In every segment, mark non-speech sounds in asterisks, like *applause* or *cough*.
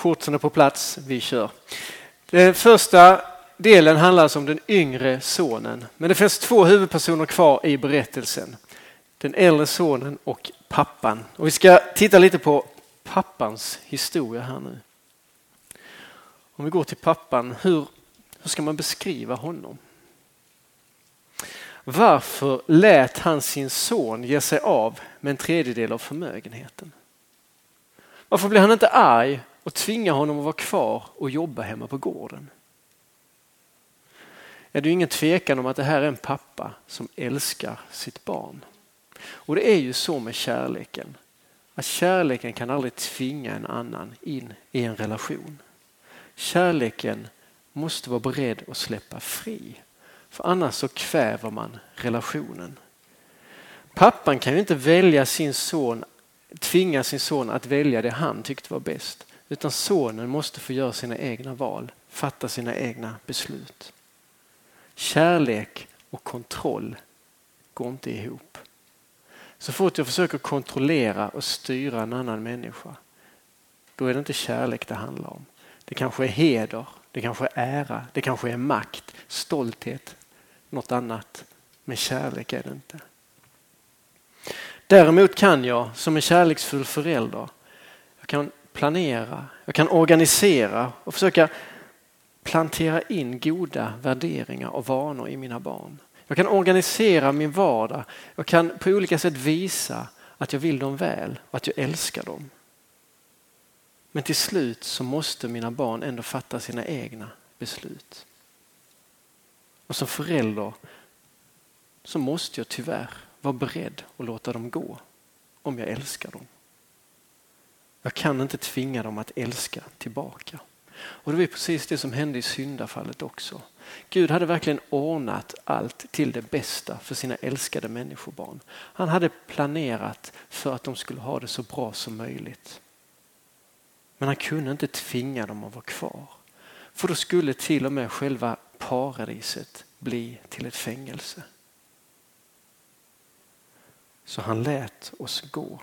Shortsen är på plats, vi kör. Den första delen handlar alltså om den yngre sonen. Men det finns två huvudpersoner kvar i berättelsen. Den äldre sonen och pappan. Och vi ska titta lite på pappans historia här nu. Om vi går till pappan, hur, hur ska man beskriva honom? Varför lät han sin son ge sig av med en tredjedel av förmögenheten? Varför blev han inte arg och tvinga honom att vara kvar och jobba hemma på gården? Är det ingen tvekan om att det här är en pappa som älskar sitt barn. Och det är ju så med kärleken. Att kärleken kan aldrig tvinga en annan in i en relation. Kärleken måste vara beredd att släppa fri. För annars så kväver man relationen. Pappan kan ju inte välja sin son, tvinga sin son att välja det han tyckte var bäst. Utan sonen måste få göra sina egna val, fatta sina egna beslut. Kärlek och kontroll går inte ihop. Så fort jag försöker kontrollera och styra en annan människa, då är det inte kärlek det handlar om. Det kanske är heder, det kanske är ära, det kanske är makt, stolthet, något annat. Men kärlek är det inte. Däremot kan jag som en kärleksfull förälder, jag kan planera, jag kan organisera och försöka plantera in goda värderingar och vanor i mina barn. Jag kan organisera min vardag. Jag kan på olika sätt visa att jag vill dem väl och att jag älskar dem. Men till slut så måste mina barn ändå fatta sina egna beslut. Och som förälder så måste jag tyvärr vara beredd att låta dem gå om jag älskar dem. Jag kan inte tvinga dem att älska tillbaka. Och det var precis det som hände i syndafallet också. Gud hade verkligen ordnat allt till det bästa för sina älskade människobarn. Han hade planerat för att de skulle ha det så bra som möjligt. Men han kunde inte tvinga dem att vara kvar. För då skulle till och med själva paradiset bli till ett fängelse. Så han lät oss gå.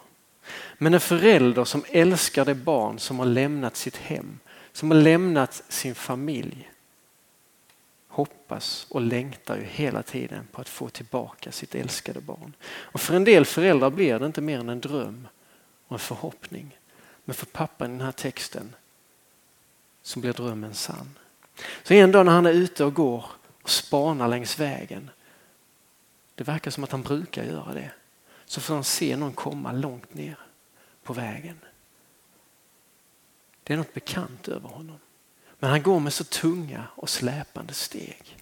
Men en förälder som älskar det barn som har lämnat sitt hem, som har lämnat sin familj hoppas och längtar ju hela tiden på att få tillbaka sitt älskade barn. Och för en del föräldrar blir det inte mer än en dröm och en förhoppning. Men för pappan i den här texten så blir drömmen sann. Så en dag när han är ute och går och spanar längs vägen. Det verkar som att han brukar göra det. Så får han se någon komma långt ner på vägen. Det är något bekant över honom. Men han går med så tunga och släpande steg.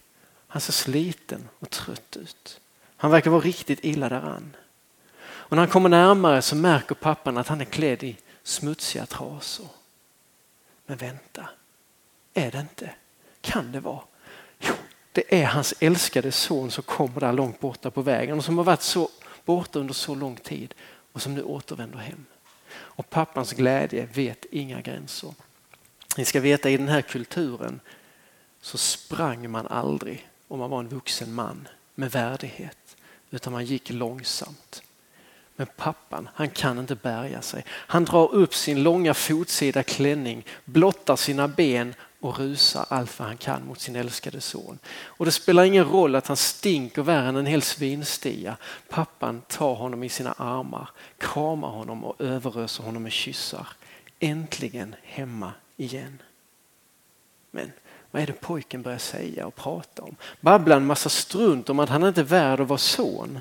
Han ser sliten och trött ut. Han verkar vara riktigt illa däran. Och när han kommer närmare så märker pappan att han är klädd i smutsiga trasor. Men vänta, är det inte? Kan det vara? Jo, det är hans älskade son som kommer där långt borta på vägen och som har varit så borta under så lång tid och som nu återvänder hem. Och pappans glädje vet inga gränser. Ni ska veta i den här kulturen så sprang man aldrig om man var en vuxen man med värdighet utan man gick långsamt. Men pappan, han kan inte bärga sig. Han drar upp sin långa fotsida klänning, blottar sina ben och rusar allt vad han kan mot sin älskade son. Och det spelar ingen roll att han stinker värre än en hel svinstia. Pappan tar honom i sina armar, kramar honom och överöser honom med kyssar. Äntligen hemma igen. Men vad är det pojken börjar säga och prata om? Babblar en massa strunt om att han inte är värd att vara son.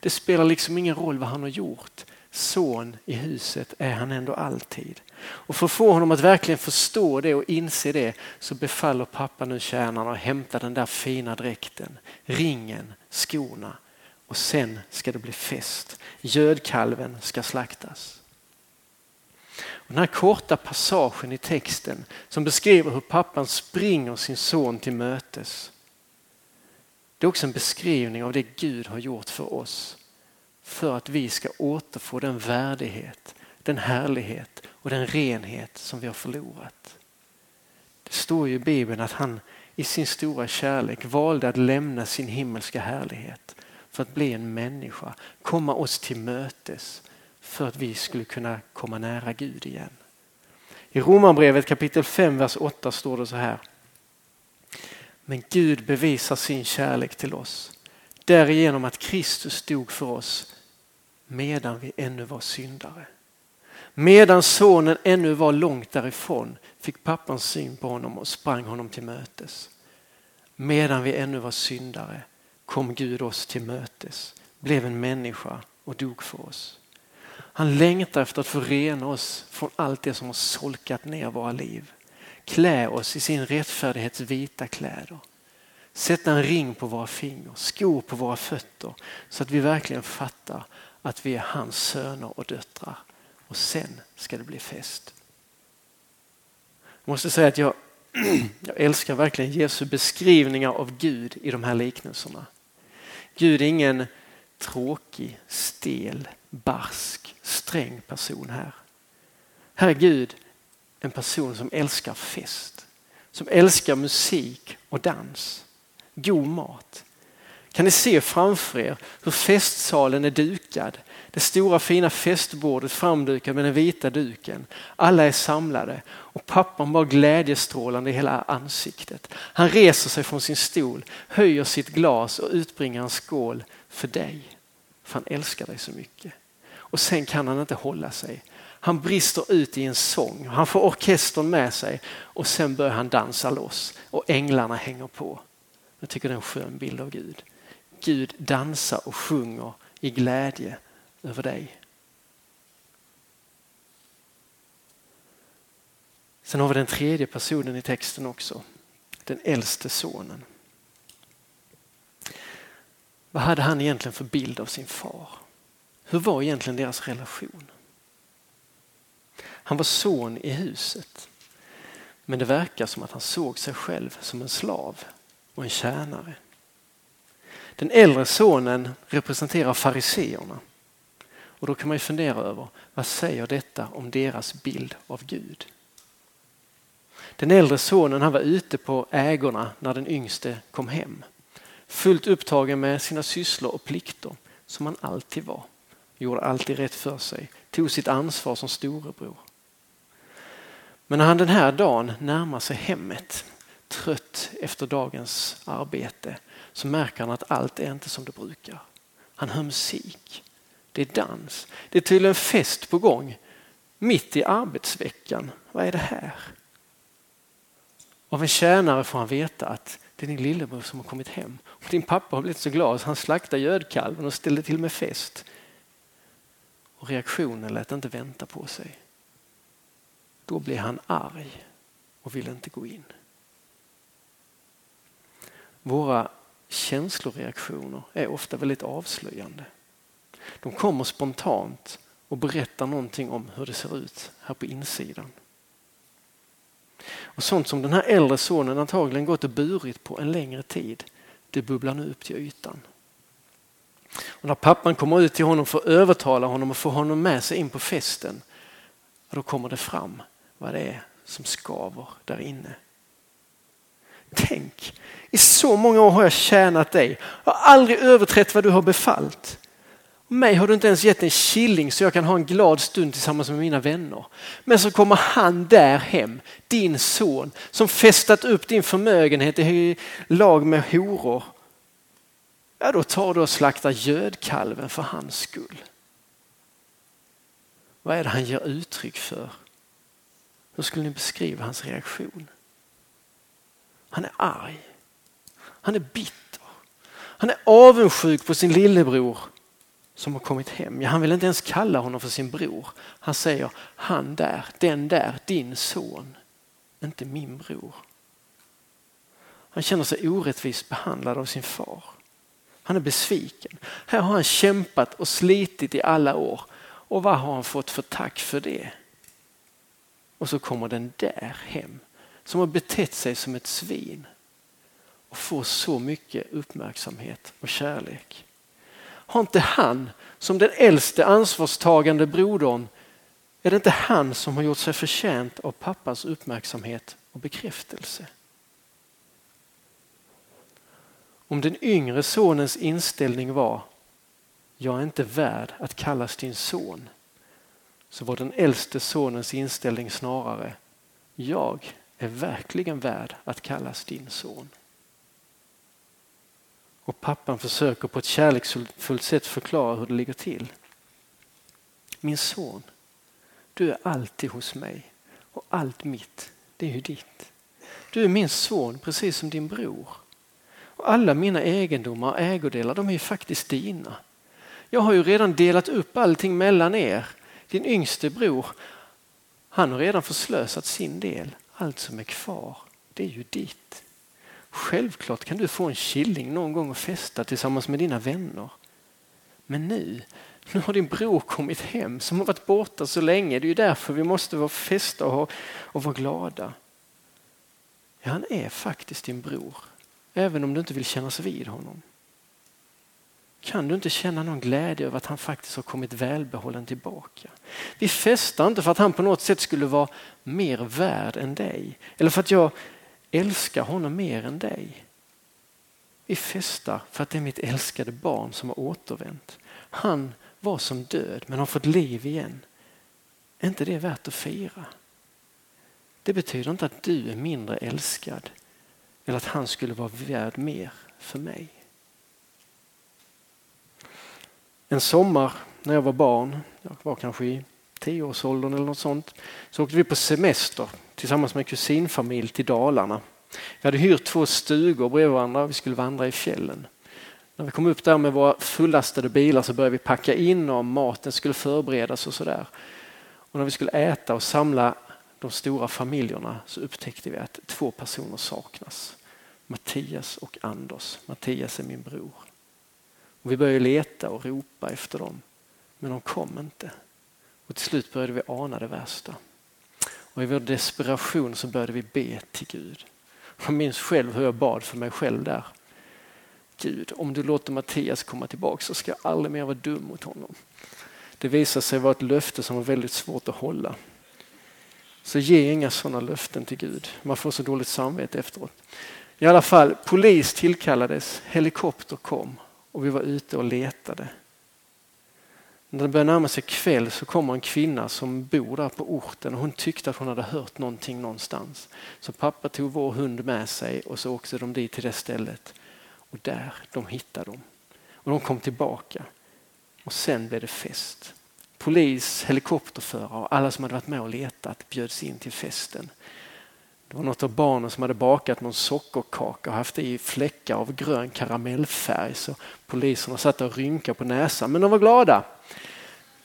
Det spelar liksom ingen roll vad han har gjort. Son i huset är han ändå alltid. Och för att få honom att verkligen förstå det och inse det så befaller pappa nu tjänarna att hämta den där fina dräkten, ringen, skorna och sen ska det bli fest. Gödkalven ska slaktas. Den här korta passagen i texten som beskriver hur pappan springer sin son till mötes. Det är också en beskrivning av det Gud har gjort för oss. För att vi ska återfå den värdighet, den härlighet och den renhet som vi har förlorat. Det står ju i Bibeln att han i sin stora kärlek valde att lämna sin himmelska härlighet för att bli en människa, komma oss till mötes för att vi skulle kunna komma nära Gud igen. I Romarbrevet kapitel 5, vers 8 står det så här. Men Gud bevisar sin kärlek till oss därigenom att Kristus dog för oss medan vi ännu var syndare. Medan sonen ännu var långt därifrån fick pappan syn på honom och sprang honom till mötes. Medan vi ännu var syndare kom Gud oss till mötes, blev en människa och dog för oss. Han längtar efter att få rena oss från allt det som har solkat ner våra liv. Klä oss i sin rättfärdighets vita kläder. Sätta en ring på våra fingrar, skor på våra fötter så att vi verkligen fattar att vi är hans söner och döttrar. Och sen ska det bli fest. Jag måste säga att jag, *clears throat* jag älskar verkligen Jesu beskrivningar av Gud i de här liknelserna. Gud är ingen tråkig, stel, barsk, sträng person här. Här är Gud en person som älskar fest, som älskar musik och dans, god mat. Kan ni se framför er hur festsalen är dukad? Det stora fina festbordet framdukat med den vita duken. Alla är samlade och pappan var glädjestrålande i hela ansiktet. Han reser sig från sin stol, höjer sitt glas och utbringar en skål för dig. För han älskar dig så mycket. Och sen kan han inte hålla sig. Han brister ut i en sång, han får orkestern med sig och sen börjar han dansa loss och änglarna hänger på. Jag tycker det är en skön bild av Gud. Gud dansar och sjunger i glädje över dig. Sen har vi den tredje personen i texten också, den äldste sonen. Vad hade han egentligen för bild av sin far? Hur var egentligen deras relation? Han var son i huset. Men det verkar som att han såg sig själv som en slav och en tjänare. Den äldre sonen representerar fariseerna. Och då kan man ju fundera över vad säger detta om deras bild av Gud? Den äldre sonen han var ute på ägorna när den yngste kom hem. Fullt upptagen med sina sysslor och plikter som han alltid var. Gjorde alltid rätt för sig, tog sitt ansvar som storebror. Men när han den här dagen närmar sig hemmet, trött efter dagens arbete, så märker han att allt är inte som det brukar. Han hör musik, det är dans, det är tydligen fest på gång mitt i arbetsveckan. Vad är det här? Av en tjänare får han veta att det är din lillebror som har kommit hem. Och din pappa har blivit så glad så han slaktade gödkalven och ställde till med fest. Och reaktionen lät inte vänta på sig. Då blir han arg och vill inte gå in. Våra känsloreaktioner är ofta väldigt avslöjande. De kommer spontant och berättar någonting om hur det ser ut här på insidan. Och Sånt som den här äldre sonen antagligen gått och burit på en längre tid, det bubblar nu upp till ytan. Och när pappan kommer ut till honom för att övertala honom och få honom med sig in på festen, då kommer det fram vad det är som skaver där inne. Tänk, i så många år har jag tjänat dig. Jag har aldrig överträtt vad du har befallt. Mig har du inte ens gett en killing så jag kan ha en glad stund tillsammans med mina vänner. Men så kommer han där hem, din son, som festat upp din förmögenhet i lag med horor. Ja, då tar du och slaktar gödkalven för hans skull. Vad är det han ger uttryck för? Hur skulle ni beskriva hans reaktion? Han är arg. Han är bitter. Han är avundsjuk på sin lillebror som har kommit hem. Ja, han vill inte ens kalla honom för sin bror. Han säger han där, den där, din son, inte min bror. Han känner sig orättvist behandlad av sin far. Han är besviken. Här har han kämpat och slitit i alla år och vad har han fått för tack för det? Och så kommer den där hem som har betett sig som ett svin och får så mycket uppmärksamhet och kärlek. Har inte han som den äldste ansvarstagande brodern, är det inte han som har gjort sig förtjänt av pappas uppmärksamhet och bekräftelse? Om den yngre sonens inställning var jag är inte värd att kallas din son så var den äldste sonens inställning snarare jag är verkligen värd att kallas din son. Och pappan försöker på ett kärleksfullt sätt förklara hur det ligger till. Min son, du är alltid hos mig och allt mitt, det är ju ditt. Du är min son precis som din bror. Och alla mina egendomar och ägodelar, de är ju faktiskt dina. Jag har ju redan delat upp allting mellan er. Din yngste bror, han har redan förslösat sin del. Allt som är kvar, det är ju ditt. Självklart kan du få en killing någon gång och festa tillsammans med dina vänner. Men nu, nu har din bror kommit hem som har varit borta så länge. Det är ju därför vi måste vara festa och, och vara glada. Ja, han är faktiskt din bror, även om du inte vill kännas vid honom. Kan du inte känna någon glädje över att han faktiskt har kommit välbehållen tillbaka? Vi festar inte för att han på något sätt skulle vara mer värd än dig. Eller för att jag älskar honom mer än dig. Vi festar för att det är mitt älskade barn som har återvänt. Han var som död men har fått liv igen. Är inte det värt att fira? Det betyder inte att du är mindre älskad eller att han skulle vara värd mer för mig. En sommar när jag var barn, jag var kanske i tioårsåldern eller något sånt, så åkte vi på semester tillsammans med en kusinfamilj till Dalarna. Vi hade hyrt två stugor bredvid varandra och vi skulle vandra i fjällen. När vi kom upp där med våra fullastade bilar så började vi packa in och maten skulle förberedas och sådär. Och när vi skulle äta och samla de stora familjerna så upptäckte vi att två personer saknas. Mattias och Anders. Mattias är min bror. Och vi började leta och ropa efter dem. Men de kom inte. Och till slut började vi ana det värsta. Och i vår desperation så började vi be till Gud. Jag minns själv hur jag bad för mig själv där. Gud, om du låter Mattias komma tillbaka så ska jag aldrig mer vara dum mot honom. Det visade sig vara ett löfte som var väldigt svårt att hålla. Så ge inga sådana löften till Gud. Man får så dåligt samvete efteråt. I alla fall, polis tillkallades, helikopter kom och vi var ute och letade. När det började närma sig kväll så kommer en kvinna som bor där på orten och hon tyckte att hon hade hört någonting någonstans. Så pappa tog vår hund med sig och så åkte de dit till det stället. Och där, de hittade dem. Och de kom tillbaka. Och sen blev det fest. Polis, helikopterförare och alla som hade varit med och letat bjöds in till festen. Det var något av barnen som hade bakat någon sockerkaka och haft i fläckar av grön karamellfärg så poliserna satt och rynkade på näsan men de var glada.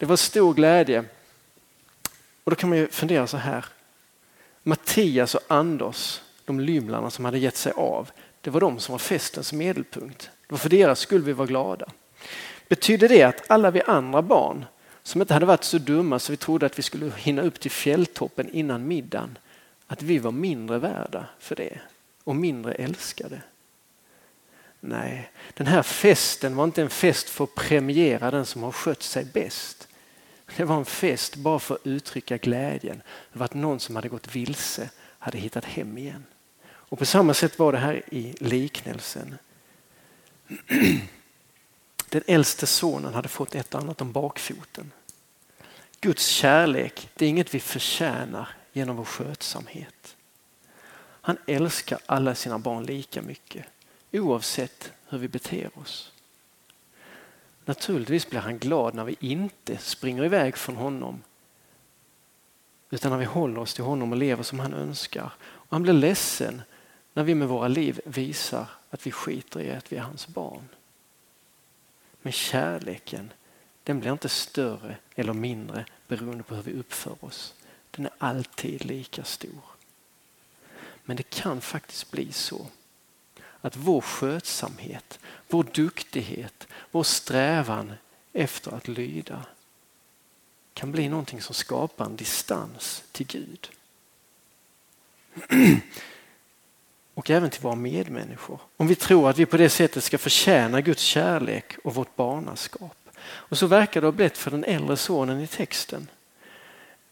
Det var stor glädje. Och då kan man ju fundera så här. Mattias och Anders, de lymlarna som hade gett sig av, det var de som var festens medelpunkt. Det var för deras skull vi var glada. Betyder det att alla vi andra barn som inte hade varit så dumma så vi trodde att vi skulle hinna upp till fjälltoppen innan middagen, att vi var mindre värda för det och mindre älskade? Nej, den här festen var inte en fest för att premiera den som har skött sig bäst. Det var en fest bara för att uttrycka glädjen över att någon som hade gått vilse hade hittat hem igen. Och på samma sätt var det här i liknelsen. Den äldste sonen hade fått ett annat om bakfoten. Guds kärlek, det är inget vi förtjänar genom vår skötsamhet. Han älskar alla sina barn lika mycket oavsett hur vi beter oss. Naturligtvis blir han glad när vi inte springer iväg från honom utan när vi håller oss till honom och lever som han önskar. Och han blir ledsen när vi med våra liv visar att vi skiter i att vi är hans barn. Men kärleken den blir inte större eller mindre beroende på hur vi uppför oss. Den är alltid lika stor. Men det kan faktiskt bli så att vår skötsamhet, vår duktighet, vår strävan efter att lyda kan bli någonting som skapar en distans till Gud. *clears throat* Och även till våra medmänniskor. Om vi tror att vi på det sättet ska förtjäna Guds kärlek och vårt barnaskap. Och så verkar det ha blivit för den äldre sonen i texten.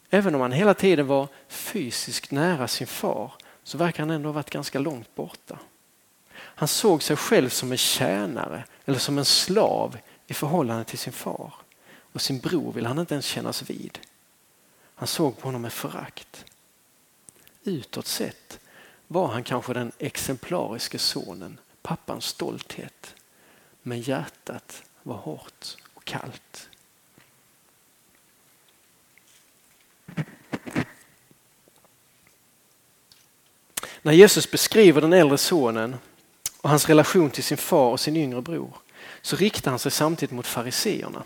Även om han hela tiden var fysiskt nära sin far så verkar han ändå ha varit ganska långt borta. Han såg sig själv som en tjänare eller som en slav i förhållande till sin far. Och sin bror vill han inte ens kännas vid. Han såg på honom med förakt. Utåt sett var han kanske den exemplariske sonen, pappans stolthet. Men hjärtat var hårt och kallt. När Jesus beskriver den äldre sonen och hans relation till sin far och sin yngre bror så riktar han sig samtidigt mot fariseerna.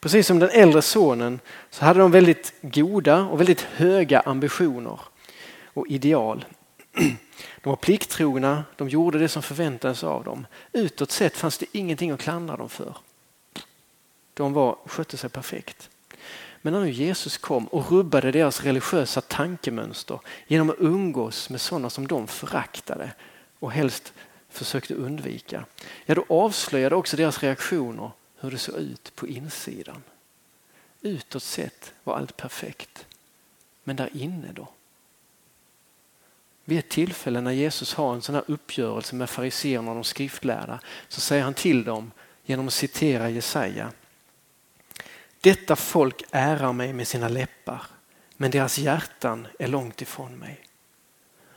Precis som den äldre sonen så hade de väldigt goda och väldigt höga ambitioner och ideal. *clears throat* De var plikttrogna, de gjorde det som förväntades av dem. Utåt sett fanns det ingenting att klandra dem för. De var, skötte sig perfekt. Men när nu Jesus kom och rubbade deras religiösa tankemönster genom att umgås med sådana som de föraktade och helst försökte undvika, ja då avslöjade också deras reaktioner hur det såg ut på insidan. Utåt sett var allt perfekt. Men där inne då? Vid ett tillfälle när Jesus har en sån här uppgörelse med fariséerna och de skriftlärda så säger han till dem genom att citera Jesaja. Detta folk ärar mig med sina läppar men deras hjärtan är långt ifrån mig.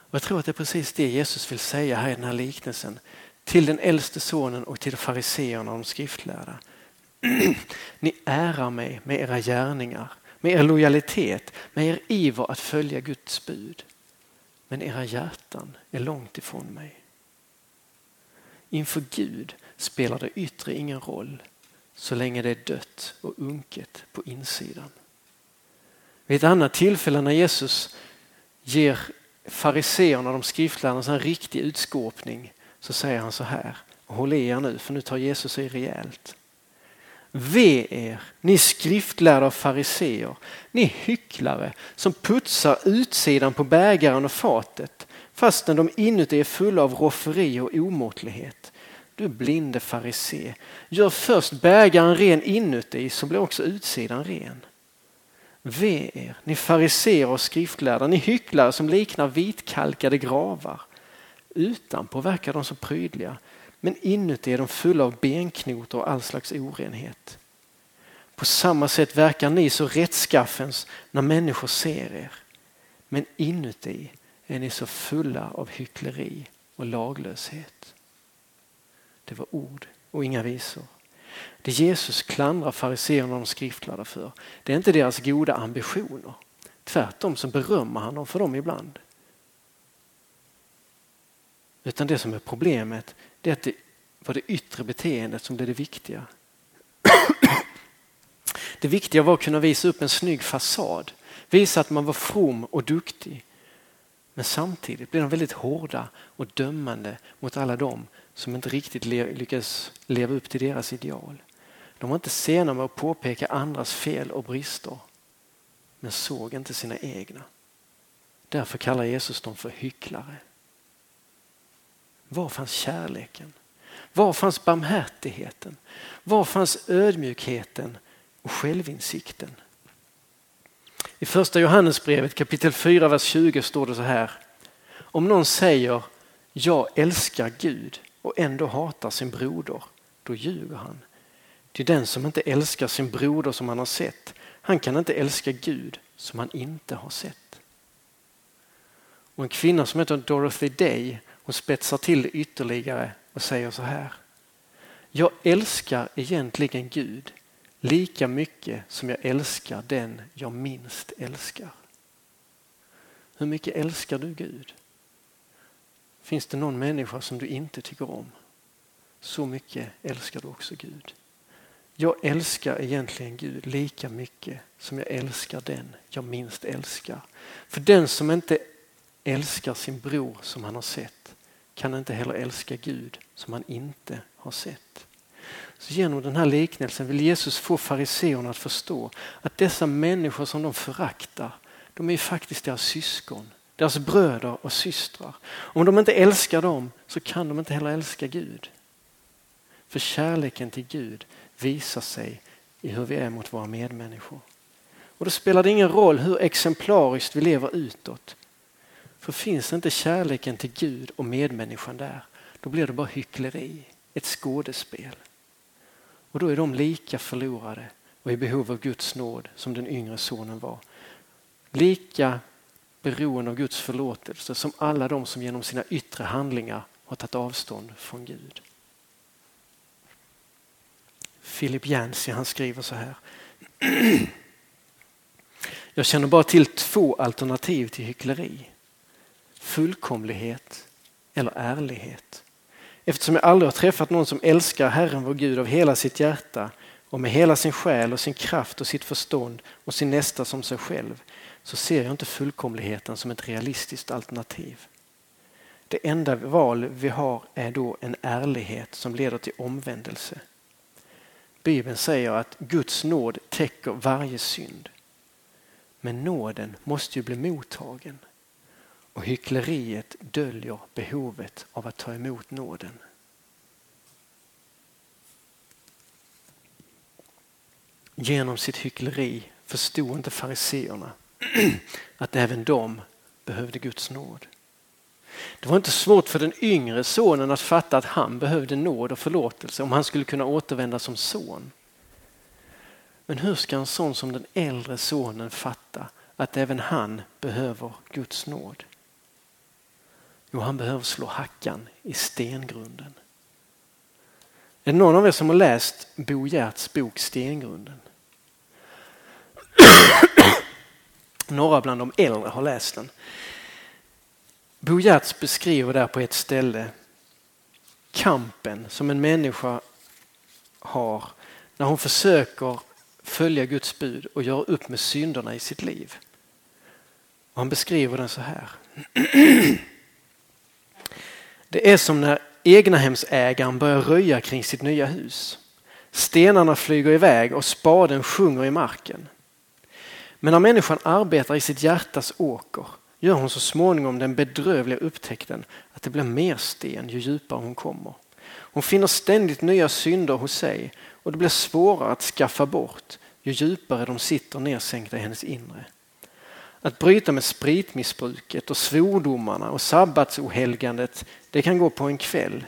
Och jag tror att det är precis det Jesus vill säga här i den här liknelsen till den äldste sonen och till fariséerna och de skriftlärda. *clears throat* Ni ärar mig med era gärningar, med er lojalitet, med er iver att följa Guds bud. Men era hjärtan är långt ifrån mig. Inför Gud spelar det yttre ingen roll så länge det är dött och unket på insidan. Vid ett annat tillfälle när Jesus ger fariseerna och de skriftlärarna en riktig utskåpning så säger han så här, håll i er nu för nu tar Jesus i rejält. Ve er, ni skriftlärda och fariseer, ni hycklare som putsar utsidan på bägaren och fatet fastän de inuti är fulla av rofferi och omåttlighet. Du blinde farisé, gör först bägaren ren inuti så blir också utsidan ren. Ve er, ni fariseer och skriftlärda, ni hycklare som liknar vitkalkade gravar. Utanpå verkar de så prydliga, men inuti är de fulla av benknotor och all slags orenhet. På samma sätt verkar ni så rättskaffens när människor ser er. Men inuti är ni så fulla av hyckleri och laglöshet. Det var ord och inga visor. Det Jesus klandrar fariséerna och de skriftlärda för, det är inte deras goda ambitioner. Tvärtom så berömmer han dem för dem ibland. Utan det som är problemet det är att det var det yttre beteendet som blev det viktiga. Det viktiga var att kunna visa upp en snygg fasad, visa att man var from och duktig. Men samtidigt blev de väldigt hårda och dömande mot alla dem som inte riktigt lyckades leva upp till deras ideal. De var inte sena med att påpeka andras fel och brister men såg inte sina egna. Därför kallar Jesus dem för hycklare. Var fanns kärleken? Var fanns barmhärtigheten? Var fanns ödmjukheten och självinsikten? I första Johannesbrevet kapitel 4, vers 20 står det så här. Om någon säger jag älskar Gud och ändå hatar sin broder, då ljuger han. Ty den som inte älskar sin broder som han har sett, han kan inte älska Gud som han inte har sett. Och en kvinna som heter Dorothy Day hon spetsar till det ytterligare och säger så här. Jag älskar egentligen Gud lika mycket som jag älskar den jag minst älskar. Hur mycket älskar du Gud? Finns det någon människa som du inte tycker om? Så mycket älskar du också Gud. Jag älskar egentligen Gud lika mycket som jag älskar den jag minst älskar. För den som inte älskar sin bror som han har sett kan inte heller älska Gud som han inte har sett. Så genom den här liknelsen vill Jesus få fariseerna att förstå att dessa människor som de föraktar, de är faktiskt deras syskon, deras bröder och systrar. Om de inte älskar dem så kan de inte heller älska Gud. För kärleken till Gud visar sig i hur vi är mot våra medmänniskor. Och då spelar det ingen roll hur exemplariskt vi lever utåt. För finns inte kärleken till Gud och medmänniskan där, då blir det bara hyckleri, ett skådespel. Och då är de lika förlorade och i behov av Guds nåd som den yngre sonen var. Lika beroende av Guds förlåtelse som alla de som genom sina yttre handlingar har tagit avstånd från Gud. Philip Yancey han skriver så här. Jag känner bara till två alternativ till hyckleri. Fullkomlighet eller ärlighet. Eftersom jag aldrig har träffat någon som älskar Herren vår Gud av hela sitt hjärta och med hela sin själ och sin kraft och sitt förstånd och sin nästa som sig själv så ser jag inte fullkomligheten som ett realistiskt alternativ. Det enda val vi har är då en ärlighet som leder till omvändelse. Bibeln säger att Guds nåd täcker varje synd. Men nåden måste ju bli mottagen och hyckleriet döljer behovet av att ta emot nåden. Genom sitt hyckleri förstod inte fariseerna *clears throat* att även de behövde Guds nåd. Det var inte svårt för den yngre sonen att fatta att han behövde nåd och förlåtelse om han skulle kunna återvända som son. Men hur ska en sån som den äldre sonen fatta att även han behöver Guds nåd? Jo, han behöver slå hackan i stengrunden. Är det någon av er som har läst Bo Gerts bok Stengrunden? *clears throat* Några bland de äldre har läst den. Bo Gertz beskriver där på ett ställe kampen som en människa har när hon försöker följa Guds bud och göra upp med synderna i sitt liv. Och han beskriver den så här. *clears throat* Det är som när egnahemsägaren börjar röja kring sitt nya hus. Stenarna flyger iväg och spaden sjunger i marken. Men när människan arbetar i sitt hjärtas åker gör hon så småningom den bedrövliga upptäckten att det blir mer sten ju djupare hon kommer. Hon finner ständigt nya synder hos sig och det blir svårare att skaffa bort ju djupare de sitter nedsänkta i hennes inre. Att bryta med spritmissbruket och svordomarna och sabbatsohelgandet det kan gå på en kväll.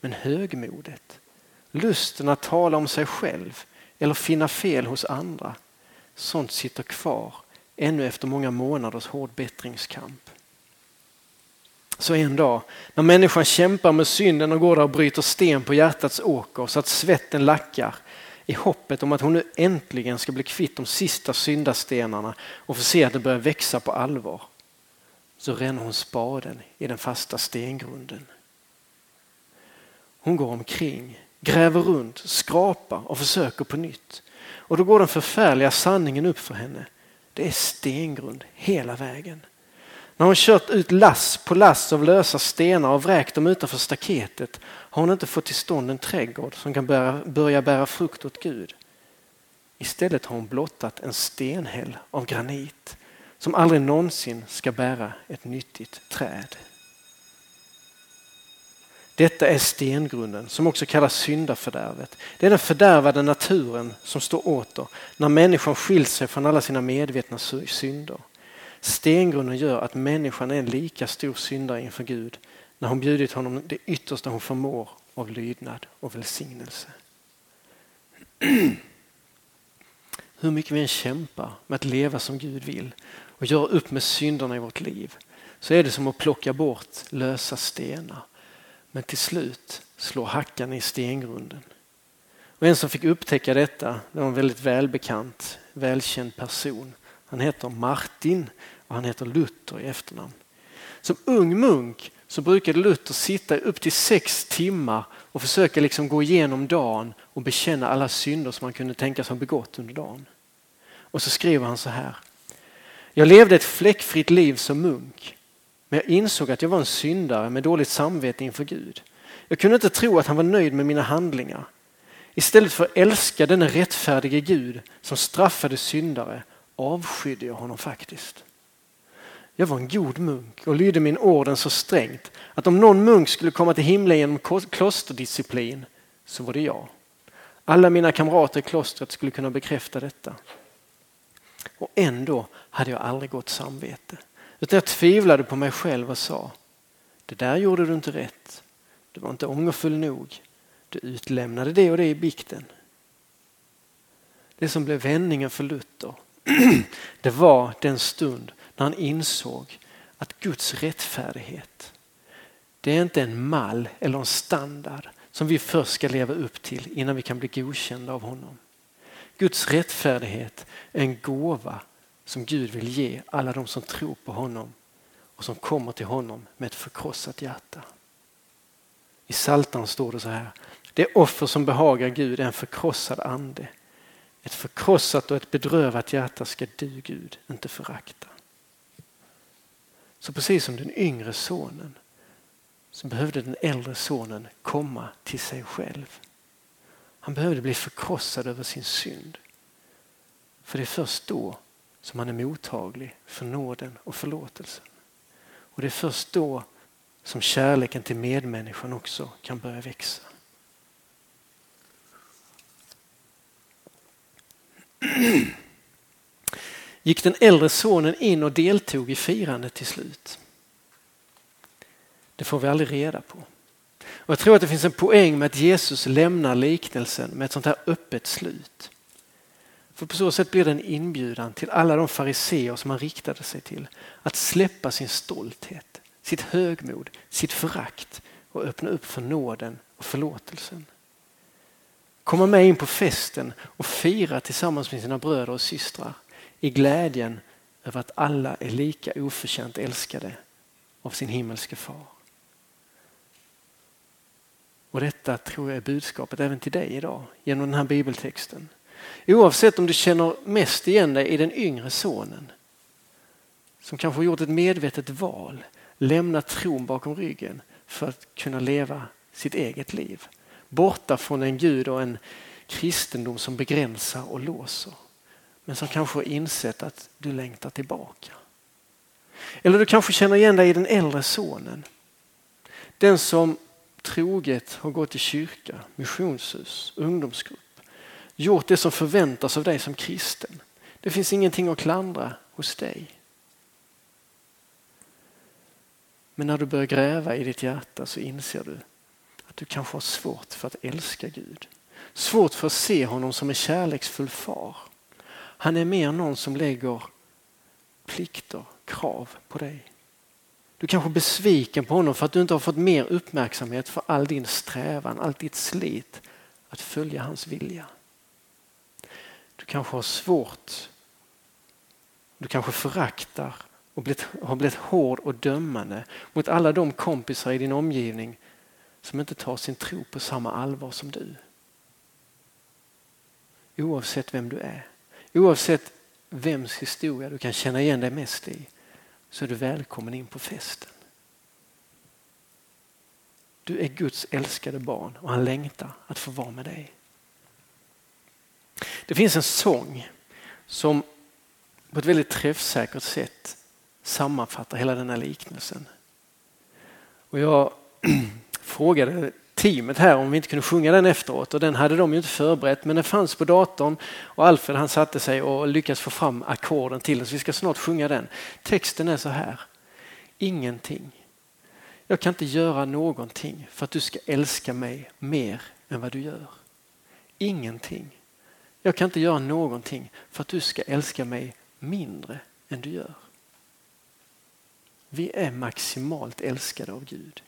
Men högmodet, lusten att tala om sig själv eller finna fel hos andra, sånt sitter kvar ännu efter många månaders hård bättringskamp. Så en dag när människan kämpar med synden och går där och bryter sten på hjärtats åker så att svetten lackar i hoppet om att hon nu äntligen ska bli kvitt de sista syndastenarna och få se att det börjar växa på allvar. Så ränner hon spaden i den fasta stengrunden. Hon går omkring, gräver runt, skrapar och försöker på nytt. Och då går den förfärliga sanningen upp för henne. Det är stengrund hela vägen. När hon kört ut lass på lass av lösa stenar och vräkt dem utanför staketet har hon inte fått till stånd en trädgård som kan börja, börja bära frukt åt Gud. Istället har hon blottat en stenhäll av granit som aldrig någonsin ska bära ett nyttigt träd. Detta är stengrunden som också kallas syndafördärvet. Det är den fördärvade naturen som står åter när människan skilt sig från alla sina medvetna synder. Stengrunden gör att människan är en lika stor syndare inför Gud när hon bjudit honom det yttersta hon förmår av lydnad och välsignelse. *clears throat* Hur mycket vi än kämpar med att leva som Gud vill och göra upp med synderna i vårt liv så är det som att plocka bort lösa stenar. Men till slut slår hackan i stengrunden. Och en som fick upptäcka detta det var en väldigt välbekant, välkänd person. Han heter Martin och han heter Luther i efternamn. Som ung munk så brukade Luther sitta upp till sex timmar och försöka liksom gå igenom dagen och bekänna alla synder som han kunde tänkas ha begått under dagen. Och så skriver han så här. Jag levde ett fläckfritt liv som munk, men jag insåg att jag var en syndare med dåligt samvete inför Gud. Jag kunde inte tro att han var nöjd med mina handlingar. Istället för att älska denne rättfärdige Gud som straffade syndare avskydde jag honom faktiskt. Jag var en god munk och lydde min orden så strängt att om någon munk skulle komma till himlen genom klosterdisciplin så var det jag. Alla mina kamrater i klostret skulle kunna bekräfta detta. Och ändå hade jag aldrig gott samvete. Utan jag tvivlade på mig själv och sa, det där gjorde du inte rätt. Du var inte ångerfull nog. Du utlämnade det och det i bikten. Det som blev vändningen för Luther, *clears throat* det var den stund när han insåg att Guds rättfärdighet det är inte en mall eller en standard som vi först ska leva upp till innan vi kan bli godkända av honom. Guds rättfärdighet är en gåva som Gud vill ge alla de som tror på honom och som kommer till honom med ett förkrossat hjärta. I Psaltaren står det så här. Det offer som behagar Gud är en förkrossad ande. Ett förkrossat och ett bedrövat hjärta ska du Gud inte förakta. Så precis som den yngre sonen så behövde den äldre sonen komma till sig själv. Han behövde bli förkrossad över sin synd. För det är först då som han är mottaglig för nåden och förlåtelsen. Och det är först då som kärleken till medmänniskan också kan börja växa. Gick den äldre sonen in och deltog i firandet till slut? Det får vi aldrig reda på. Och jag tror att det finns en poäng med att Jesus lämnar liknelsen med ett sånt här öppet slut. För på så sätt blir det en inbjudan till alla de fariseer som han riktade sig till att släppa sin stolthet, sitt högmod, sitt förakt och öppna upp för nåden och förlåtelsen. Komma med in på festen och fira tillsammans med sina bröder och systrar i glädjen över att alla är lika oförtjänt älskade av sin himmelske far. Och detta tror jag är budskapet även till dig idag genom den här bibeltexten. Oavsett om du känner mest igen dig i den yngre sonen som kanske gjort ett medvetet val, lämnat tron bakom ryggen för att kunna leva sitt eget liv. Borta från en Gud och en kristendom som begränsar och låser. Men som kanske har insett att du längtar tillbaka. Eller du kanske känner igen dig i den äldre sonen. Den som troget har gått i kyrka, missionshus, ungdomsgrupp. Gjort det som förväntas av dig som kristen. Det finns ingenting att klandra hos dig. Men när du börjar gräva i ditt hjärta så inser du att du kanske har svårt för att älska Gud. Svårt för att se honom som en kärleksfull far. Han är mer någon som lägger plikter, krav på dig. Du kanske är besviken på honom för att du inte har fått mer uppmärksamhet för all din strävan, allt ditt slit att följa hans vilja. Du kanske har svårt, du kanske föraktar och blivit, har blivit hård och dömande mot alla de kompisar i din omgivning som inte tar sin tro på samma allvar som du. Oavsett vem du är, oavsett vems historia du kan känna igen dig mest i så är du välkommen in på festen. Du är Guds älskade barn och han längtar att få vara med dig. Det finns en sång som på ett väldigt träffsäkert sätt sammanfattar hela den här liknelsen. Och jag *clears throat* frågade teamet här om vi inte kunde sjunga den efteråt och den hade de ju inte förberett men den fanns på datorn och Alfred han satte sig och lyckades få fram ackorden till oss. Vi ska snart sjunga den. Texten är så här. Ingenting. Jag kan inte göra någonting för att du ska älska mig mer än vad du gör. Ingenting. Jag kan inte göra någonting för att du ska älska mig mindre än du gör. Vi är maximalt älskade av Gud.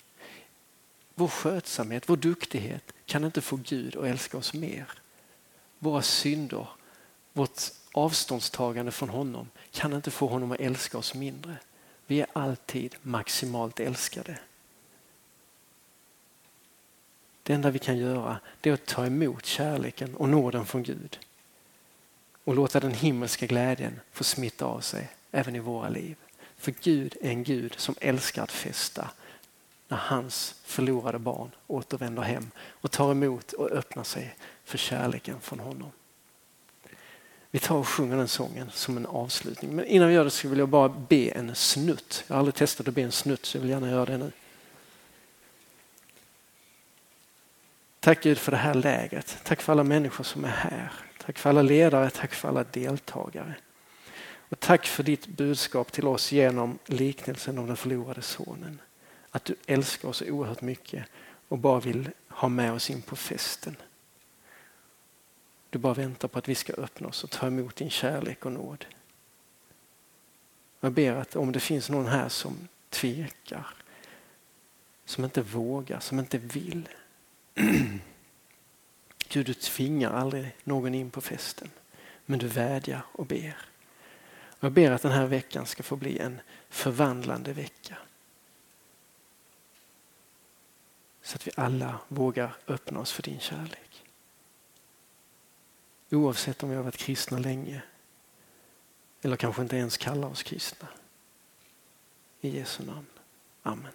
Vår skötsamhet, vår duktighet kan inte få Gud att älska oss mer. Våra synder, vårt avståndstagande från honom kan inte få honom att älska oss mindre. Vi är alltid maximalt älskade. Det enda vi kan göra är att ta emot kärleken och nåden från Gud och låta den himmelska glädjen få smitta av sig även i våra liv. För Gud är en Gud som älskar att festa när hans förlorade barn återvänder hem och tar emot och öppnar sig för kärleken från honom. Vi tar och sjunger den sången som en avslutning. Men innan vi gör det så vill jag bara be en snutt. Jag har aldrig testat att be en snutt så jag vill gärna göra det nu. Tack Gud för det här läget. Tack för alla människor som är här. Tack för alla ledare, tack för alla deltagare. Och tack för ditt budskap till oss genom liknelsen om den förlorade sonen att du älskar oss så oerhört mycket och bara vill ha med oss in på festen. Du bara väntar på att vi ska öppna oss och ta emot din kärlek och nåd. Jag ber att om det finns någon här som tvekar, som inte vågar, som inte vill. *clears throat* Gud, du tvingar aldrig någon in på festen, men du vädjar och ber. Jag ber att den här veckan ska få bli en förvandlande vecka. Så att vi alla vågar öppna oss för din kärlek. Oavsett om vi har varit kristna länge eller kanske inte ens kallar oss kristna. I Jesu namn. Amen.